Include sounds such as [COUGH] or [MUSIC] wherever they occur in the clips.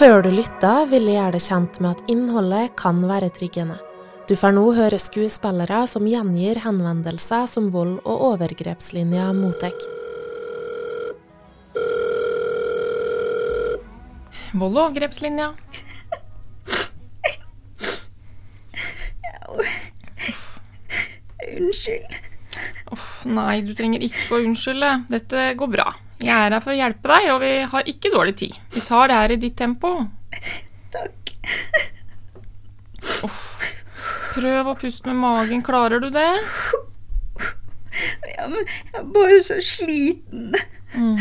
Før du lytter, vil jeg gjøre deg kjent med at innholdet kan være tryggende. Du får nå høre skuespillere som gjengir henvendelser som vold- og overgrepslinja mottar. Vold- og overgrepslinja. [LAUGHS] Unnskyld. Nei, du trenger ikke å unnskylde. Dette går bra. Jeg er her for å hjelpe deg, og vi har ikke dårlig tid. Vi tar det her i ditt tempo. Takk. Uff. Prøv å puste med magen. Klarer du det? Ja, men jeg er bare så sliten. Mm.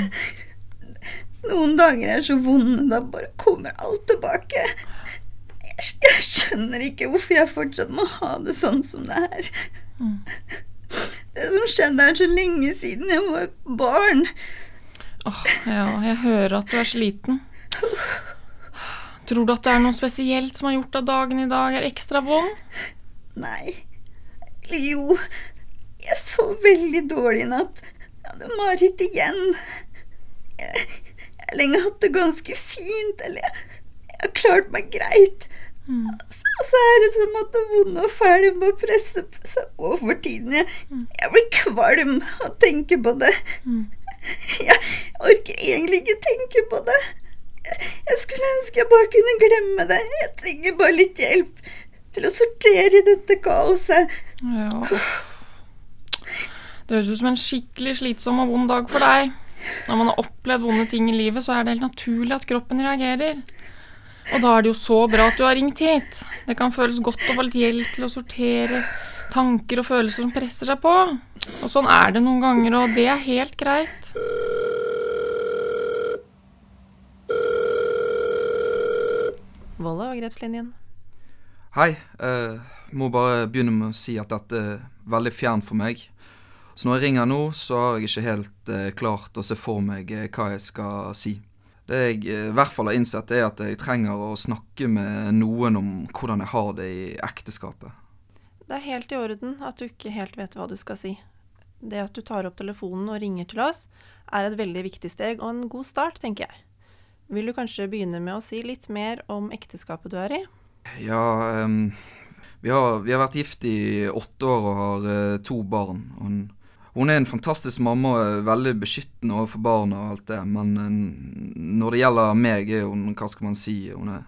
Noen dager er så vonde, da bare kommer alt tilbake. Jeg, jeg skjønner ikke hvorfor jeg fortsatt må ha det sånn som det er. Det som skjedde, er så lenge siden jeg var barn. Åh, ja, jeg hører at du er sliten. Tror du at det er noe spesielt som har gjort at dagen i dag er ekstra vond? Nei. Eller jo. Jeg sov veldig dårlig i natt. Jeg hadde mareritt igjen. Jeg, jeg har lenge hatt det ganske fint. Eller jeg, jeg har klart meg greit. Så, så er det som at det vonde og fæle må presse seg på for tiden. Jeg, jeg blir kvalm av å tenke på det. Jeg orker egentlig ikke tenke på det. Jeg, jeg skulle ønske jeg bare kunne glemme det. Jeg trenger bare litt hjelp til å sortere i dette kaoset. Ja. Det høres ut som en skikkelig slitsom og vond dag for deg. Når man har opplevd vonde ting i livet, så er det helt naturlig at kroppen reagerer. Og da er det jo så bra at du har ringt hit. Det kan føles godt å få litt hjelp til å sortere tanker og følelser som presser seg på. Og sånn er det noen ganger, og det er helt greit. Og overgrepslinjen. Hei. eh, må bare begynne med å si at dette er veldig fjernt for meg. Så når jeg ringer nå, så har jeg ikke helt eh, klart å se for meg eh, hva jeg skal si. Det jeg eh, i hvert fall har innsett, er at jeg trenger å snakke med noen om hvordan jeg har det i ekteskapet. Det er helt i orden at du ikke helt vet hva du skal si. Det at du tar opp telefonen og ringer til oss, er et veldig viktig steg og en god start, tenker jeg. Vil du kanskje begynne med å si litt mer om ekteskapet du er i? Ja, um, vi, har, vi har vært gift i åtte år og har uh, to barn. Hun, hun er en fantastisk mamma og er veldig beskyttende overfor barna og alt det, men eh, når det gjelder meg, er hun, hva skal man si, hun er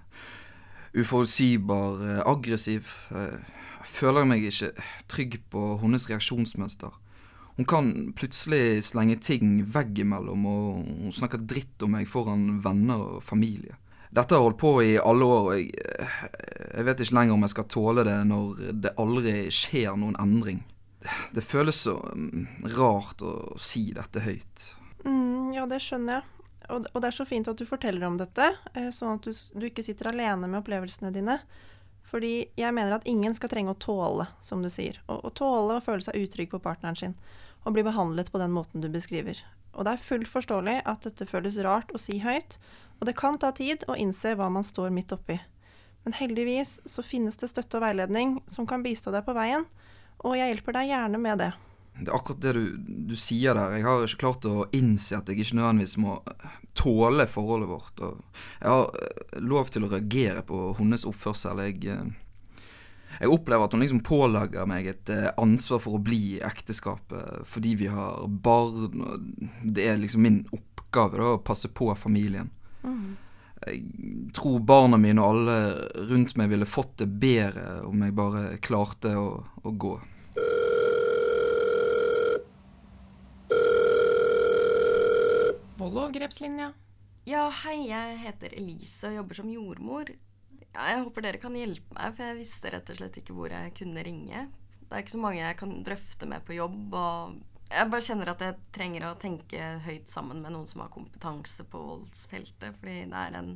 uforutsigbar, eh, aggressiv. Eh, Jeg føler meg ikke trygg på hennes reaksjonsmønster. Hun kan plutselig slenge ting veggimellom, og hun snakker dritt om meg foran venner og familie. Dette har holdt på i alle år, og jeg, jeg vet ikke lenger om jeg skal tåle det når det aldri skjer noen endring. Det føles så mm, rart å si dette høyt. Mm, ja, det skjønner jeg. Og, og det er så fint at du forteller om dette, eh, sånn at du, du ikke sitter alene med opplevelsene dine. Fordi jeg mener at ingen skal trenge å tåle, som du sier. Å, tåle å føle seg utrygg på partneren sin. Og bli behandlet på den måten du beskriver. Og det er fullt forståelig at dette føles rart å si høyt. Og det kan ta tid å innse hva man står midt oppi. Men heldigvis så finnes det støtte og veiledning som kan bistå deg på veien. Og jeg hjelper deg gjerne med det. Det er akkurat det du, du sier der. Jeg har ikke klart å innse at jeg ikke nødvendigvis må tåle forholdet vårt. Og jeg har eh, lov til å reagere på hennes oppførsel. Jeg, eh, jeg opplever at hun liksom pålegger meg et eh, ansvar for å bli i ekteskapet fordi vi har barn. Det er liksom min oppgave da, å passe på familien. Jeg tror barna mine og alle rundt meg ville fått det bedre om jeg bare klarte å, å gå. Og. Ja, hei, jeg heter Elise og jobber som jordmor. Ja, jeg håper dere kan hjelpe meg, for jeg visste rett og slett ikke hvor jeg kunne ringe. Det er ikke så mange jeg kan drøfte med på jobb, og jeg bare kjenner at jeg trenger å tenke høyt sammen med noen som har kompetanse på voldsfeltet, fordi det er en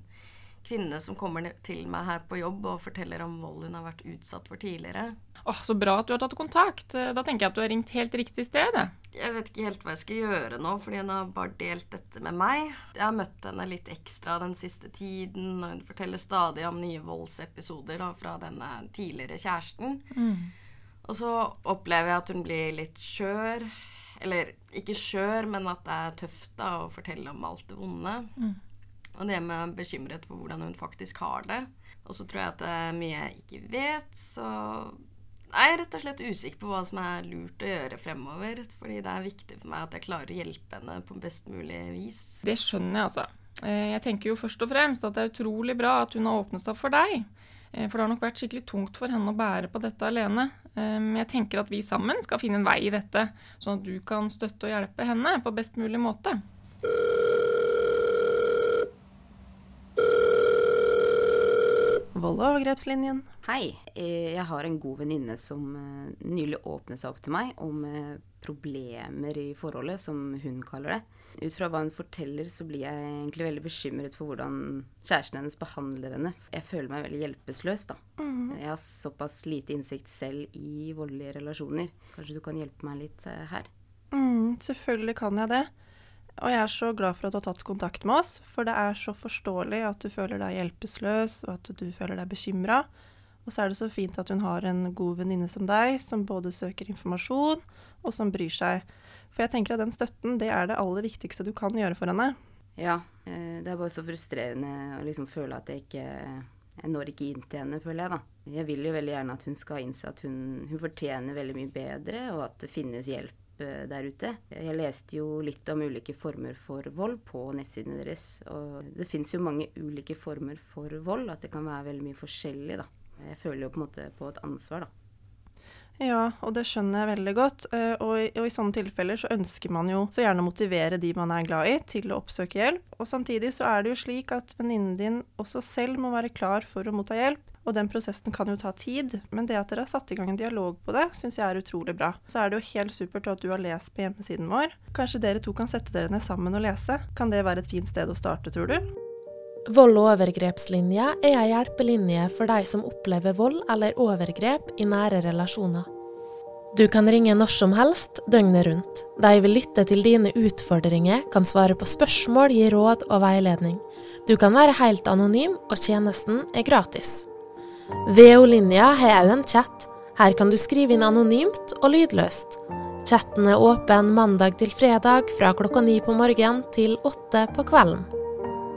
kvinne som kommer til meg her på jobb og forteller om vold hun har vært utsatt for tidligere. Åh, Så bra at du har tatt kontakt. Da tenker jeg at du har ringt helt riktig sted. jeg. Vet ikke helt hva jeg skal gjøre nå, fordi hun har bare delt dette med meg. Jeg har møtt henne litt ekstra den siste tiden, og hun forteller stadig om nye voldsepisoder da, fra denne tidligere kjæresten. Og så opplever jeg at hun blir litt skjør. Eller ikke skjør, men at det er tøft da å fortelle om alt det vonde. Og det med bekymret for hvordan hun faktisk har det. Og så tror jeg at det er mye jeg ikke vet, så jeg er rett og slett usikker på hva som er lurt å gjøre fremover. Fordi det er viktig for meg at jeg klarer å hjelpe henne på best mulig vis. Det skjønner jeg, altså. Eh, Jeg tenker jo først og fremst at det er utrolig bra at hun har åpnet seg for deg. Eh, For det har nok vært skikkelig tungt for henne å bære på dette alene. Eh, Men jeg tenker at vi sammen skal finne en vei i dette, sånn at du kan støtte og hjelpe henne på best mulig måte. Vold- og overgrepslinjen. Hei, eh, jeg har en god venninne som nylig åpnet seg opp til meg om problemer i forholdet, som hun kaller det. Ut fra hva hun forteller, så blir jeg egentlig veldig bekymret for hvordan kjæresten hennes behandler henne. Jeg føler meg veldig hjelpeløs, da. Jeg har såpass lite innsikt selv i voldelige relasjoner. Kanskje du kan hjelpe meg litt eh, her? Mm, selvfølgelig kan jeg det. Og jeg er så glad for at du har tatt kontakt med oss, for det er så forståelig at du føler deg hjelpeløs, og at du føler deg bekymra. Og så er det så fint at hun har en god venninne som deg, som både søker informasjon, og som bryr seg. For jeg tenker at den støtten, det er det aller viktigste du kan gjøre for henne. Ja, eh, det er bare så frustrerende å liksom føle at jeg ikke Jeg når ikke inn til henne, føler jeg, da. Jeg vil jo veldig gjerne at hun skal innse at hun, hun fortjener veldig mye bedre, og at det finnes hjelp eh, der ute. Jeg leste jo litt om ulike former for vold på nettsidene deres, og det fins jo mange ulike former for vold, at det kan være veldig mye forskjellig, da. Jeg føler jo på en måte på et ansvar, da. Ja, og det skjønner jeg veldig godt. Eh, Og i, og i sånne tilfeller så ønsker man jo så gjerne å motivere de man er glad i, til å oppsøke hjelp. Og samtidig så er det jo slik at venninnen din også selv må være klar for å motta hjelp. Og den prosessen kan jo ta tid, men det at dere har satt i gang en dialog på det, syns jeg er utrolig bra. Så er det jo helt supert at du har lest på hjemmesiden vår. Kanskje dere to kan sette dere ned sammen og lese? Kan det være et fint sted å starte, tror du? Vold- og overgrepslinja er ei hjelpelinje for de som opplever vold eller overgrep i nære relasjoner. Du kan ringe når som helst, døgnet rundt. De vil lytte til dine utfordringer, kan svare på spørsmål, gi råd og veiledning. Du kan være helt anonym, og tjenesten er gratis. VO-linja har òg en chat. Her kan du skrive inn anonymt og lydløst. Chatten er åpen mandag til fredag fra klokka ni på morgenen til åtte på kvelden.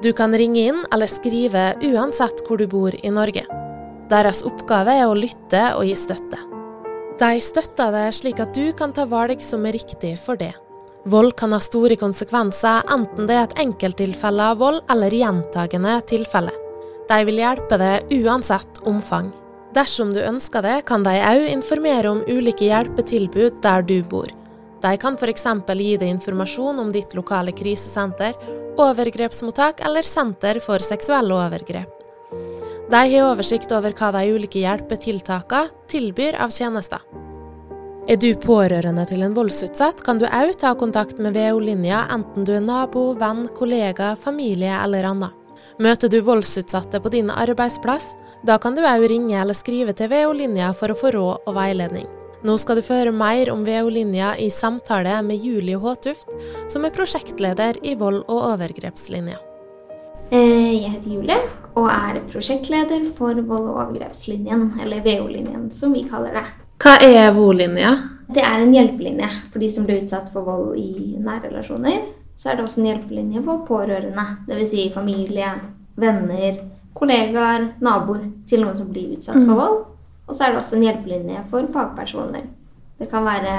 Du kan ringe inn eller skrive uansett hvor du bor i Norge. Deres oppgave er å lytte og gi støtte. De støtter deg slik at du kan ta valg som er riktig for det. Vold kan ha store konsekvenser, enten det er et enkelttilfelle av vold eller gjentagende tilfelle. De vil hjelpe deg uansett omfang. Dersom du ønsker det, kan de òg informere om ulike hjelpetilbud der du bor. De kan f.eks. gi deg informasjon om ditt lokale krisesenter, overgrepsmottak eller senter for seksuelle overgrep. De har oversikt over hva de ulike hjelpetiltakene tilbyr av tjenester. Er du pårørende til en voldsutsatt, kan du òg ta kontakt med VO-linja, enten du er nabo, venn, kollega, familie eller annet. Møter du voldsutsatte på din arbeidsplass, da kan du òg ringe eller skrive til VO-linja for å få råd og veiledning. Nå skal du få høre mer om VO-linja i samtale med Julie Håtuft, som er prosjektleder i vold- og overgrepslinja. Eh, Jeg heter Julie og er prosjektleder for vold- og overgrepslinjen, eller VO-linjen som vi kaller det. Hva er VO-linja? Det er en hjelpelinje for de som blir utsatt for vold i nærrelasjoner. Så er det også en hjelpelinje for pårørende, dvs. Si familie, venner, kollegaer, naboer til noen som blir utsatt for vold. Og så er det også en hjelpelinje for fagpersoner. Det kan være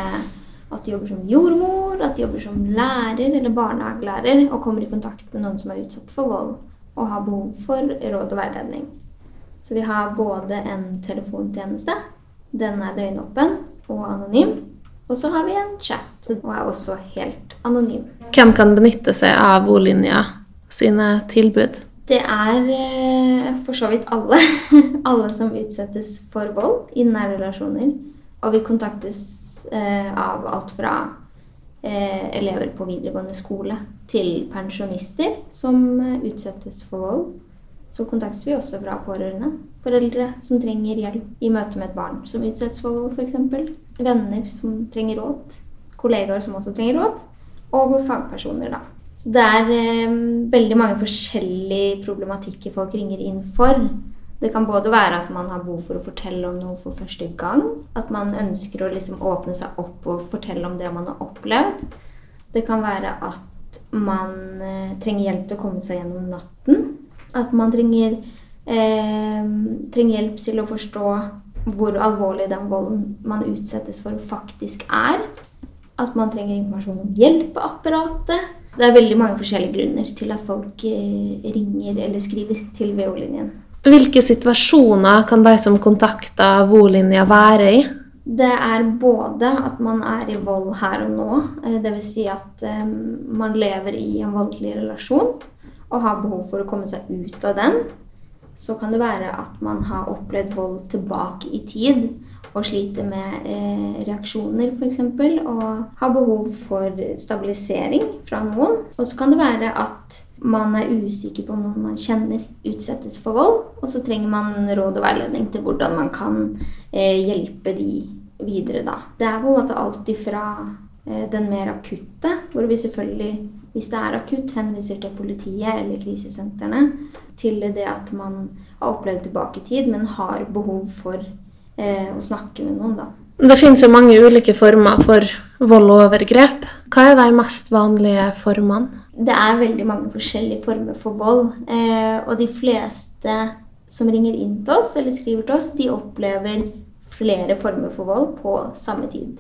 at de jobber som jordmor, at de jobber som lærer eller barnehagelærer og kommer i kontakt med noen som er utsatt for vold og har behov for råd og veiledning. Så vi har både en telefontjeneste, den er døgnåpen og anonym. Og så har vi en chat og er også helt anonym. Hvem kan benytte seg av VO-linja sine tilbud? Det er eh, for så vidt alle. [LAUGHS] alle som utsettes for vold i nære relasjoner. Og vi kontaktes eh, av alt fra eh, elever på videregående skole til pensjonister som utsettes for vold. Så kontaktes vi også fra pårørende. Foreldre som trenger hjelp i møte med et barn som utsettes for vold, f.eks. Venner som trenger råd. Kollegaer som også trenger råd. Og fagpersoner, da. Så det er eh, veldig mange forskjellige problematikker folk ringer inn for. Det kan både være at man har behov for å fortelle om noe for første gang. At man ønsker å liksom åpne seg opp og fortelle om det man har opplevd. Det kan være at man eh, trenger hjelp til å komme seg gjennom natten. At man trenger, eh, trenger hjelp til å forstå hvor alvorlig den volden man utsettes for, faktisk er. At man trenger informasjon om hjelpeapparatet. Det er veldig mange forskjellige grunner til at folk eh, ringer eller skriver til VO-linjen. Hvilke situasjoner kan de som kontakter VO-linja være i? Det er både at man er i vold her og nå, dvs. Si at eh, man lever i en voldelig relasjon og har behov for å komme seg ut av den. Så kan det være at man har opplevd vold tilbake i tid og sliter med eh, reaksjoner f.eks. Og har behov for stabilisering fra noen. Og så kan det være at man er usikker på om noen man kjenner utsettes for vold, og så trenger man råd og veiledning til hvordan man kan eh, hjelpe de videre, da. Det er på en måte alt ifra eh, den mer akutte, hvor vi selvfølgelig, hvis det er akutt, henviser til politiet eller krisesentrene, til det at man har opplevd tilbake i tid, men har behov for eh, å snakke med noen, da. Det finnes jo mange ulike former for vold og overgrep. Hva er de mest vanlige formene? Det er veldig mange forskjellige former for vold. Eh, og de fleste som ringer inn til oss eller skriver til oss, de opplever flere former for vold på samme tid.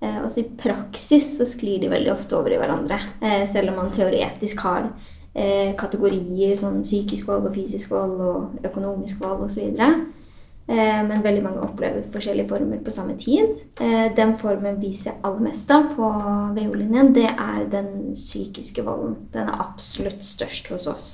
Eh, også I praksis så sklir de veldig ofte over i hverandre, eh, selv om man teoretisk har eh, kategorier sånn psykisk vold og fysisk vold og økonomisk vold osv. Eh, men veldig mange opplever forskjellige former på samme tid. Eh, den formen vi ser aller mest av på VO-linjen, det er den psykiske volden. Den er absolutt størst hos oss.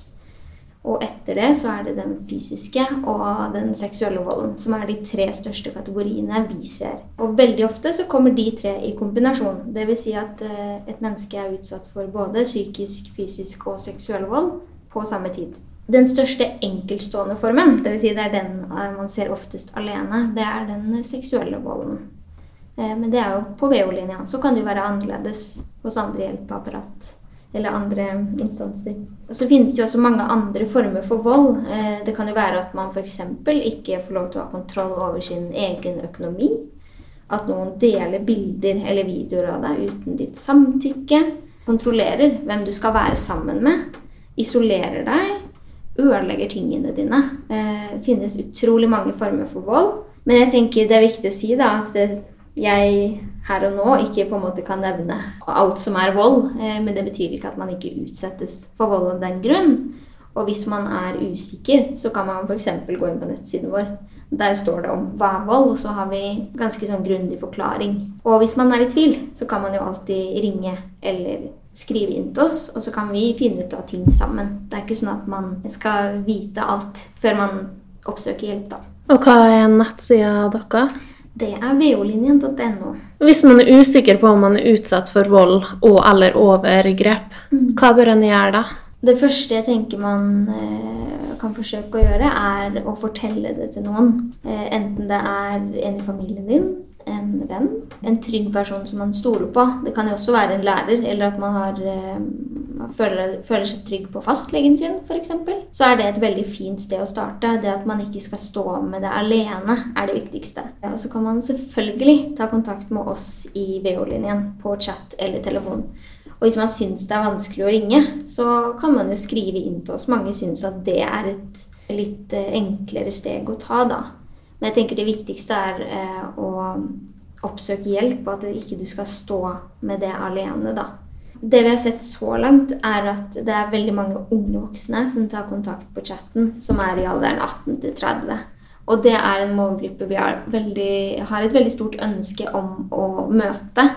Og etter det så er det den fysiske og den seksuelle volden, som er de tre største kategoriene vi ser. Og veldig ofte så kommer de tre i kombinasjon. Dvs. Si at eh, et menneske er utsatt for både psykisk, fysisk og seksuell vold på samme tid. Den største enkeltstående formen, dvs. Si det er den eh, man ser oftest alene, det er den seksuelle volden. Eh, men det er jo på VO-linja. Så kan det jo være annerledes hos andre hjelpeapparat eller andre instanser. Og så finnes det jo også mange andre former for vold. Eh, det kan jo være at man f.eks. ikke får lov til å ha kontroll over sin egen økonomi. At noen deler bilder eller videoer av deg uten ditt samtykke. Kontrollerer hvem du skal være sammen med. Isolerer deg ødelegger tingene dine. Det eh, finnes utrolig mange former for vold. Men jeg tenker det er viktig å si da, at jeg her og nå ikke på en måte kan nevne alt som er vold. Eh, men det betyr ikke at man ikke utsettes for vold av den grunn. Og hvis man er usikker, så kan man f.eks. gå inn på nettsiden vår. Der står det om hva er vold, og så har vi ganske sånn grundig forklaring. Og hvis man er i tvil, så kan man jo alltid ringe eller skrive inn til oss, og så kan vi finne ut av ting sammen. Det er ikke sånn at man skal vite alt før man oppsøker hjelp, da. Og hva er nettsida deres? Det er volinjen.no. Hvis man er usikker på om man er utsatt for vold og eller overgrep, mm. hva bør en gjøre da? Det første jeg tenker man eh, kan forsøke å gjøre, er å fortelle det til noen. Eh, enten det er en i familien din, en venn, en trygg person som man stoler på. Det kan jo også være en lærer, eller at man har, uh, føler, føler, seg trygg på fastlegen sin, f.eks. Så er det et veldig fint sted å starte. Det at man ikke skal stå med det alene, er det viktigste. Og så kan man selvfølgelig ta kontakt med oss i VO-linjen på chat eller telefon. Og hvis man syns det er vanskelig å ringe, så kan man jo skrive inn til oss. Mange syns at det er et litt eh, enklere steg å ta, da. Men jeg tenker det viktigste er eh, å oppsøke hjelp, og at ikke du skal stå med det alene, da. Det vi har sett så langt, er at det er veldig mange unge voksne som tar kontakt på chatten, som er i alderen 18 til 30. Og det er en målgruppe vi har, veldig, har et veldig stort ønske om å møte.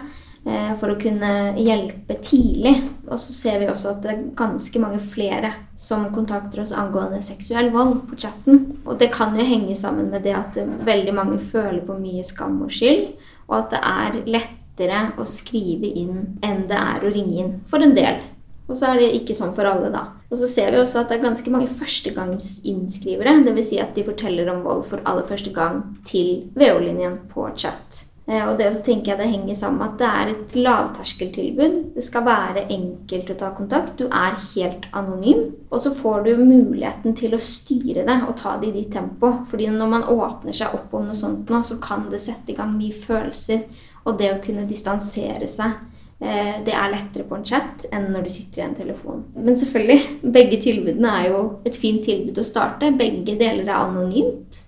Eh, for å kunne hjelpe tidlig. Og så ser vi også at det er ganske mange flere som kontakter oss angående seksuell vold på chatten. Og det kan jo henge sammen med det at veldig mange føler på mye skam og skyld, og at det er lettere å skrive inn enn det er å ringe inn for en del. Og så er det ikke sånn for alle, da. Og så ser vi også at det er ganske mange førstegangsinnskrivere. Dvs. Si at de forteller om vold for aller første gang til VO-linjen på chat. Eh, og det tenker jeg det henger sammen med at det er et lavterskeltilbud. Det skal være enkelt å ta kontakt. Du er helt anonym. Og så får du muligheten til å styre det og ta det i ditt tempo. Fordi når man åpner seg opp om noe sånt nå, så kan det sette i gang mye følelser. Og det å kunne distansere seg Eh, det er lettere på en chat enn når du sitter i en telefon. Men selvfølgelig, begge tilbudene er jo et fint tilbud å starte. Begge deler er anonymt.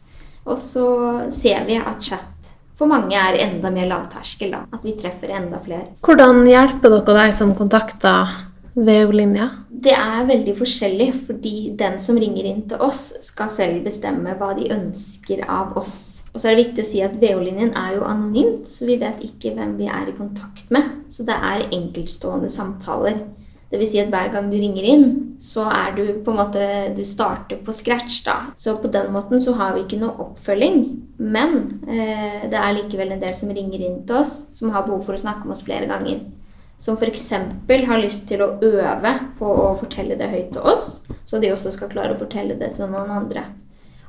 Og så ser vi at chat for mange er enda mer lavterskel. da, At vi treffer enda flere. Hvordan hjelper dere deg som kontakter VO-linja? Det er veldig forskjellig, fordi den som ringer inn til oss, skal selv bestemme hva de ønsker av oss. Og så er det viktig å si at VO-linjen er jo anonymt, så vi vet ikke hvem vi er i kontakt med. Så det er enkeltstående samtaler. Vil si at hver gang du ringer inn, så er du på en måte Du starter på scratch, da. Så på den måten så har vi ikke noe oppfølging. Men eh, det er likevel en del som ringer inn til oss, som har behov for å snakke med oss flere ganger som f.eks. har lyst til å øve på å fortelle det høyt til oss, så de også skal klare å fortelle det til noen andre.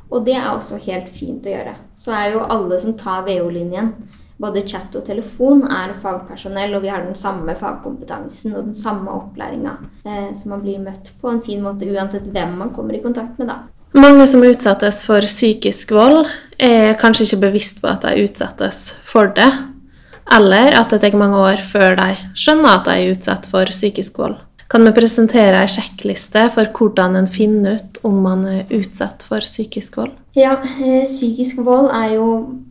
Og det er også helt fint å gjøre. Så er jo alle som tar VO-linjen, både chat og telefon, er fagpersonell, og vi har den samme fagkompetansen og den samme opplæringa. Eh, så man blir møtt på en fin måte uansett hvem man kommer i kontakt med, da. Mange som utsettes for psykisk vold, er kanskje ikke bevisst på at de utsettes for det. Eller at det tar mange år før de skjønner at de er utsatt for psykisk vold. Kan vi presentere en sjekkliste for hvordan en finner ut om man er utsatt for psykisk vold? Ja, eh, psykisk vold er jo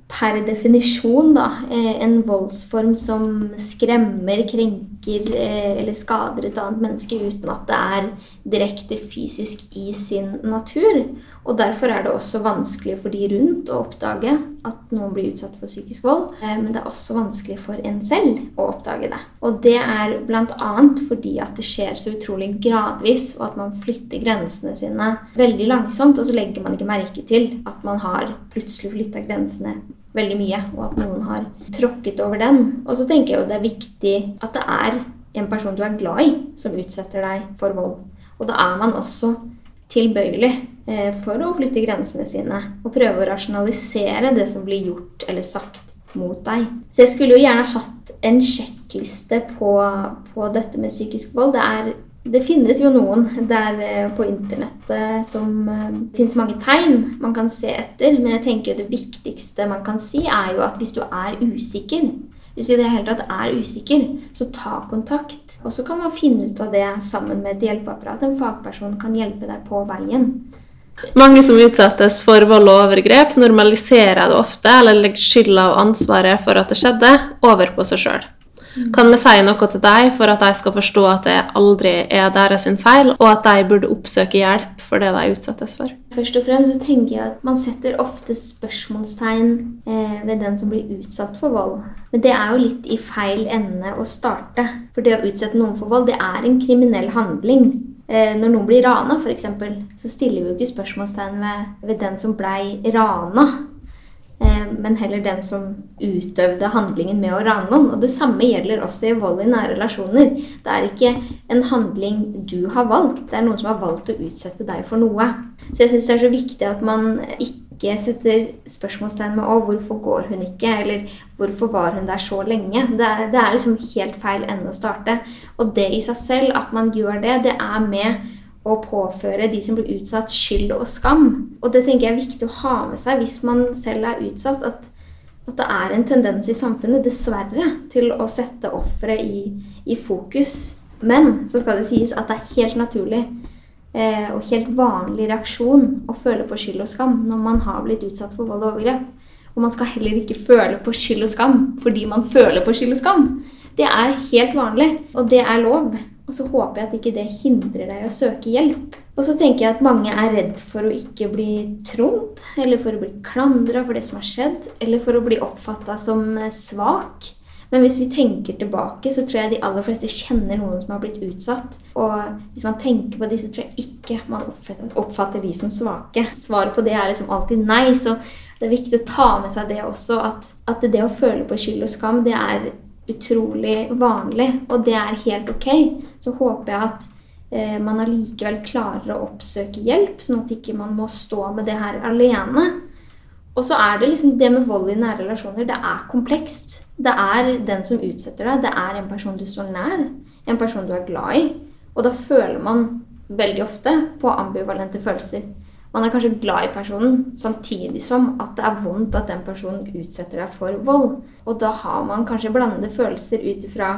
per definisjon da, eh, en voldsform som skremmer, krenker eh, eller skader et annet menneske uten at det er direkte fysisk i sin natur. Og Derfor er det også vanskelig for de rundt å oppdage at noen blir utsatt for psykisk vold. Eh, men det er også vanskelig for en selv å oppdage det. Og det er bl.a. fordi at det skjer så utrolig gradvis, og at man flytter grensene sine veldig langsomt, og så legger man ikke merke til at man har plutselig flytta grensene veldig mye, og at noen har tråkket over den. Og så tenker jeg jo det er viktig at det er en person du er glad i, som utsetter deg for vold. Og da er man også tilbøyelig eh, for å flytte grensene sine og prøve å rasjonalisere det som blir gjort eller sagt mot deg. Så jeg skulle jo gjerne hatt en sjekkliste på, på dette med psykisk vold. Det, er, det finnes jo noen der eh, på internettet som det finnes mange tegn man kan se etter, men jeg tenker det viktigste man kan si, er jo at hvis du er usikker, hvis du i det hele tatt er usikker, så ta kontakt. Og så kan man finne ut av det sammen med et hjelpeapparat. En fagperson kan hjelpe deg på veien. Mange som utsettes for vold og overgrep, normaliserer det ofte eller legger skylda og ansvaret for at det skjedde, over på seg sjøl. Kan vi si noe til deg for at de skal forstå at det aldri er deres feil, og at de burde oppsøke hjelp for det de utsettes for? Først og fremst så tenker jeg at man setter ofte spørsmålstegn eh, ved den som blir utsatt for vold. Men det er jo litt i feil ende å starte. For det å utsette noen for vold, det er en kriminell handling. Eh, når noen blir rana, f.eks., så stiller vi jo ikke spørsmålstegn ved, ved den som blei rana. Eh, men heller den som utøvde handlingen med å rane noen. Og det samme gjelder også i vold i nære relasjoner. Det er ikke en handling du har valgt, det er noen som har valgt å utsette deg for noe. Så jeg syns det er så viktig at man ikke setter spørsmålstegn med 'Å, hvorfor går hun ikke?' eller 'Hvorfor var hun der så lenge?' Det er, det er liksom helt feil ende å starte. Og det i seg selv, at man gjør det, det er med å påføre de som blir utsatt, skyld og skam. Og det tenker jeg er viktig å ha med seg hvis man selv er utsatt. At, at det er en tendens i samfunnet, dessverre, til å sette offeret i, i, fokus. Men så skal det sies at det er helt naturlig eh, og helt vanlig reaksjon å føle på skyld og skam når man har blitt utsatt for vold og overgrep. Og man skal heller ikke føle på skyld og skam fordi man føler på skyld og skam. Det er helt vanlig, og det er lov. Og så håper jeg at ikke det hindrer deg å søke hjelp. Og så tenker jeg at mange er redd for å ikke bli trodd, eller for å bli klandra for det som har skjedd, eller for å bli oppfatta som eh, svak. Men hvis vi tenker tilbake, så tror jeg de aller fleste kjenner noen som har blitt utsatt. Og hvis man tenker på de, så tror jeg ikke man oppfatter de som svake. Svaret på det er liksom alltid nei. Så det er viktig å ta med seg det også, at, at det å føle på skyld og skam, det er utrolig vanlig, og det er helt ok. Så håper jeg at eh, man allikevel klarer å oppsøke hjelp, sånn at ikke man må stå med det her alene. Og så er det liksom det med vold i nære relasjoner, det er komplekst. Det er den som utsetter deg, det er en person du står nær, en person du er glad i. Og da føler man veldig ofte på ambivalente følelser. Man er kanskje glad i personen, samtidig som at det er vondt at den personen utsetter deg for vold. Og da har man kanskje blandede følelser ut ifra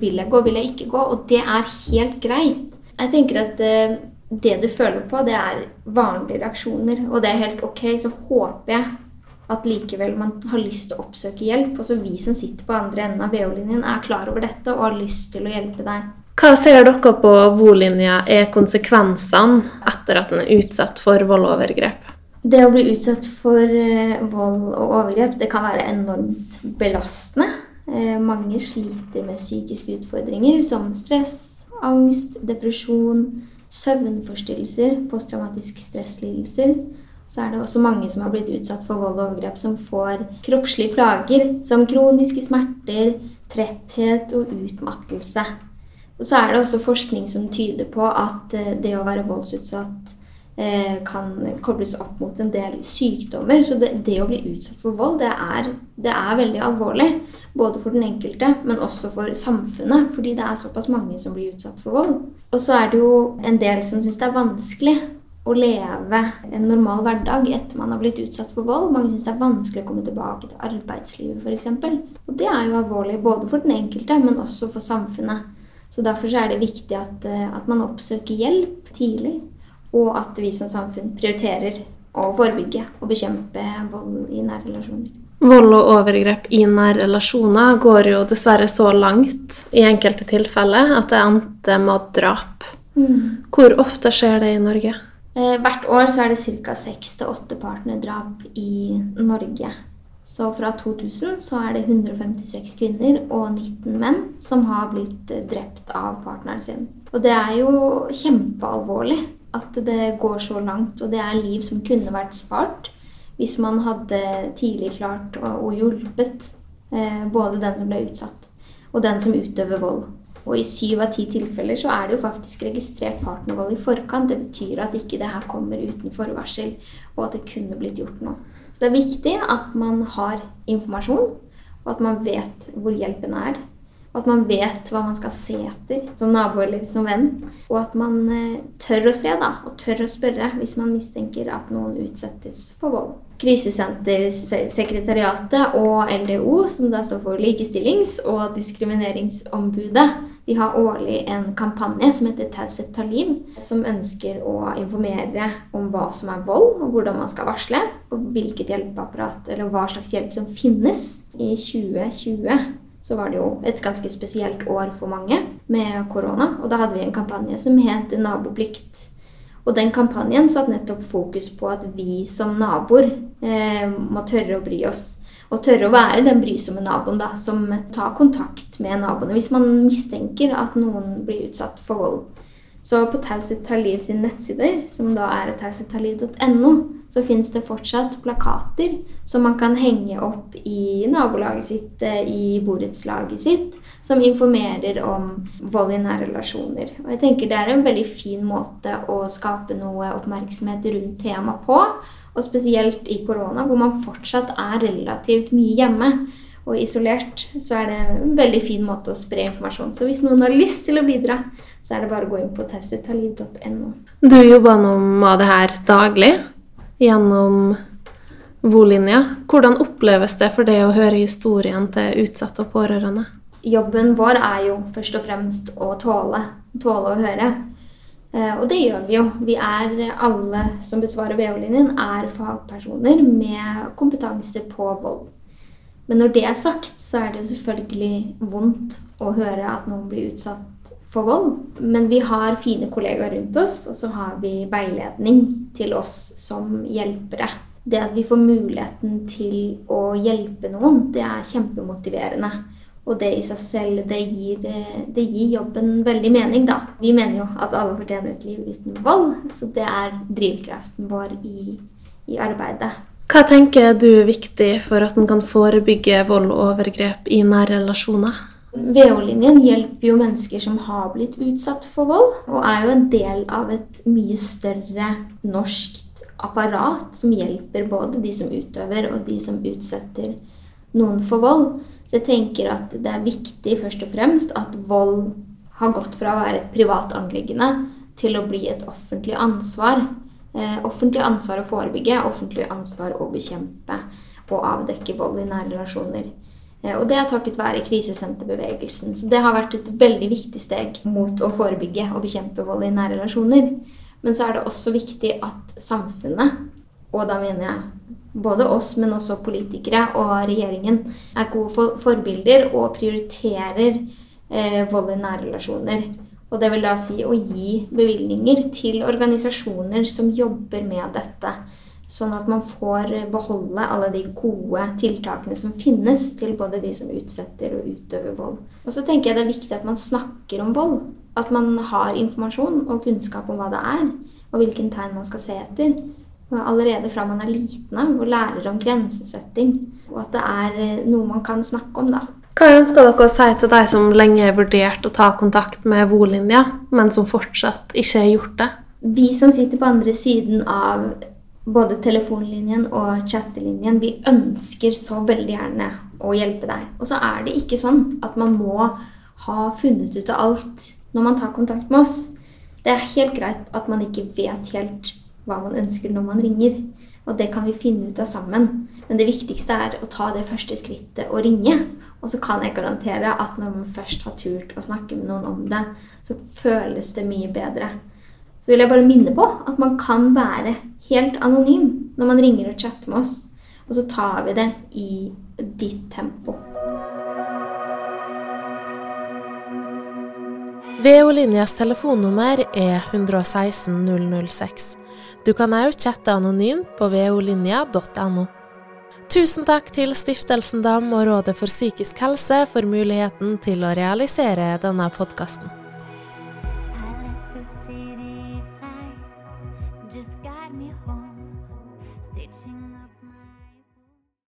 vil jeg gå, vil jeg ikke gå? Og det er helt greit. Jeg tenker at eh, det du føler på, det er vanlige reaksjoner, og det er helt ok. Så håper jeg at likevel man har lyst til å oppsøke hjelp. Og så vi som sitter på andre enden av BH-linjen, er klar over dette og har lyst til å hjelpe deg. Hva ser dere på bolinja er konsekvensene etter at en er utsatt for vold og overgrep? Det å bli utsatt for uh, vold og overgrep, det kan være enormt belastende. Uh, mange sliter med psykiske utfordringer som stress, angst, depresjon, søvnforstyrrelser, posttraumatisk stresslidelser. Så er det også mange som har blitt utsatt for vold og overgrep, som får kroppslige plager som kroniske smerter, tretthet og utmattelse. Og så er det også forskning som tyder på at eh, det å være voldsutsatt kan kobles opp mot en del sykdommer. Så det, det å bli utsatt for vold, det er, det er, veldig alvorlig. Både for den enkelte, men også for samfunnet. Fordi det er såpass mange som blir utsatt for vold. Og så er det jo en del som syns det er vanskelig å leve en normal hverdag etter man har blitt utsatt for vold. Mange syns det er vanskelig å komme tilbake til arbeidslivet f.eks. Og det er jo alvorlig både for den enkelte, men også for samfunnet. Så Derfor så er det viktig at, eh, at man oppsøker hjelp tidlig og at vi som samfunn prioriterer å forebygge og bekjempe vold i nære relasjoner. Vold og overgrep i nære relasjoner går jo dessverre så langt i enkelte tilfeller at det endte med drap. Mm. Hvor ofte skjer det i Norge? Eh, hvert år så er det ca. seks til åtte partnerdrap i Norge. Så fra 2000 så er det 156 kvinner og 19 menn som har blitt drept av partneren sin. Og det er jo kjempealvorlig at det går så langt. Og det er liv som kunne vært spart hvis man hadde tidlig klart og, hjulpet eh, både den som ble utsatt, og den som utøver vold. Og i syv av ti tilfeller så er det jo faktisk registrert partnervold i forkant. Det betyr at ikke det her kommer uten forvarsel, og at det kunne blitt gjort noe. Så det er viktig at man har informasjon, og at man vet hvor hjelpen er. Og at man vet hva man skal se etter som nabo eller som venn. Og at man eh, tør å se, da, og tør å spørre hvis man mistenker at noen utsettes for vold. Krisesentersekretariatet og LDO, som da står for Likestillings- og diskrimineringsombudet, de har årlig en kampanje som heter Taushet tar liv, som ønsker å informere om hva som er vold, og hvordan man skal varsle, og hvilket hjelpeapparat eller hva slags hjelp som finnes. I 2020 så var det jo et ganske spesielt år for mange med korona. Og da hadde vi en kampanje som het Naboplikt. Og den kampanjen satt nettopp fokus på at vi som naboer eh, må tørre å bry oss. Og tørre å være den brysomme naboen da, som tar kontakt med naboene hvis man mistenker at noen blir utsatt for vold. Så på Taushet tar liv sine nettsider, som da er taushettarliv.no, så fins det fortsatt plakater som man kan henge opp i nabolaget sitt, eh, i borettslaget sitt, som informerer om vold i nære relasjoner. Og jeg tenker det er en veldig fin måte å skape noe oppmerksomhet rundt temaet på. Og spesielt i korona, hvor man fortsatt er relativt mye hjemme og isolert, så er det en veldig fin måte å spre informasjon. Så hvis noen har lyst til å bidra, så er det bare å gå inn på taushetaliv.no. Du jobber nå med det her daglig gjennom Volinja. Hvordan oppleves det for deg å høre historien til utsatte og pårørende? Jobben vår er jo først og fremst å tåle, tåle å høre. Eh, og det gjør vi jo. Vi er alle som besvarer VO-linjen, er fagpersoner med kompetanse på vold. Men når det er sagt, så er det jo selvfølgelig vondt å høre at noen blir utsatt for vold. Men vi har fine kollegaer rundt oss, og så har vi veiledning til oss som hjelpere. Det at vi får muligheten til å hjelpe noen, det er kjempemotiverende. Og det i seg selv, det gir, det gir, jobben veldig mening, da. Vi mener jo at alle fortjener et liv uten vold, så det er drivkraften vår i, i arbeidet. Hva tenker du er viktig for at en kan forebygge vold og overgrep i nære relasjoner? VO-linjen hjelper jo mennesker som har blitt utsatt for vold, og er jo en del av et mye større norskt apparat som hjelper både de som utøver og de som utsetter noen for vold. Så jeg tenker at det er viktig først og fremst at vold har gått fra å være et privat anliggende til å bli et offentlig ansvar. Eh, offentlig ansvar å forebygge, offentlig ansvar å bekjempe og avdekke vold i nære relasjoner. Eh, og det er takket være krisesenterbevegelsen. Så det har vært et veldig viktig steg mot å forebygge og bekjempe vold i nære relasjoner. Men så er det også viktig at samfunnet, og da mener jeg både oss, men også politikere og regjeringen, er gode for forbilder og prioriterer eh, vold i nære relasjoner. Og det vil da si å gi bevilgninger til organisasjoner som jobber med dette. Sånn at man får beholde alle de gode tiltakene som finnes til både de som utsetter og utøver vold. Og så tenker jeg det er viktig at man snakker om vold. At man har informasjon og kunnskap om hva det er, og hvilken tegn man skal se etter. Allerede fra man er liten av og lærer om grensesetting. Og at det er eh, noe man kan snakke om, da. Hva ønsker dere å si til de som lenge har vurdert å ta kontakt med Volinja, men som fortsatt ikke har gjort det? Vi som sitter på andre siden av både telefonlinjen og chattelinjen, vi ønsker så veldig gjerne å hjelpe deg. Og så er det ikke sånn at man må ha funnet ut av alt når man tar kontakt med oss. Det er helt greit at man ikke vet helt hva man ønsker når man ringer. Og det kan vi finne ut av sammen. Men det viktigste er å ta det første skrittet og ringe. Og så kan jeg garantere at når man først har turt å snakke med noen om det, så føles det mye bedre. Så vil jeg bare minne på at man kan være helt anonym når man ringer og chatter med oss. Og så tar vi det i ditt tempo. VO-linjas telefonnummer er 116 006. Du kan òg chatte anonymt på volinja.no. Tusen takk til Stiftelsen DAM og Rådet for psykisk helse for muligheten til å realisere denne podkasten.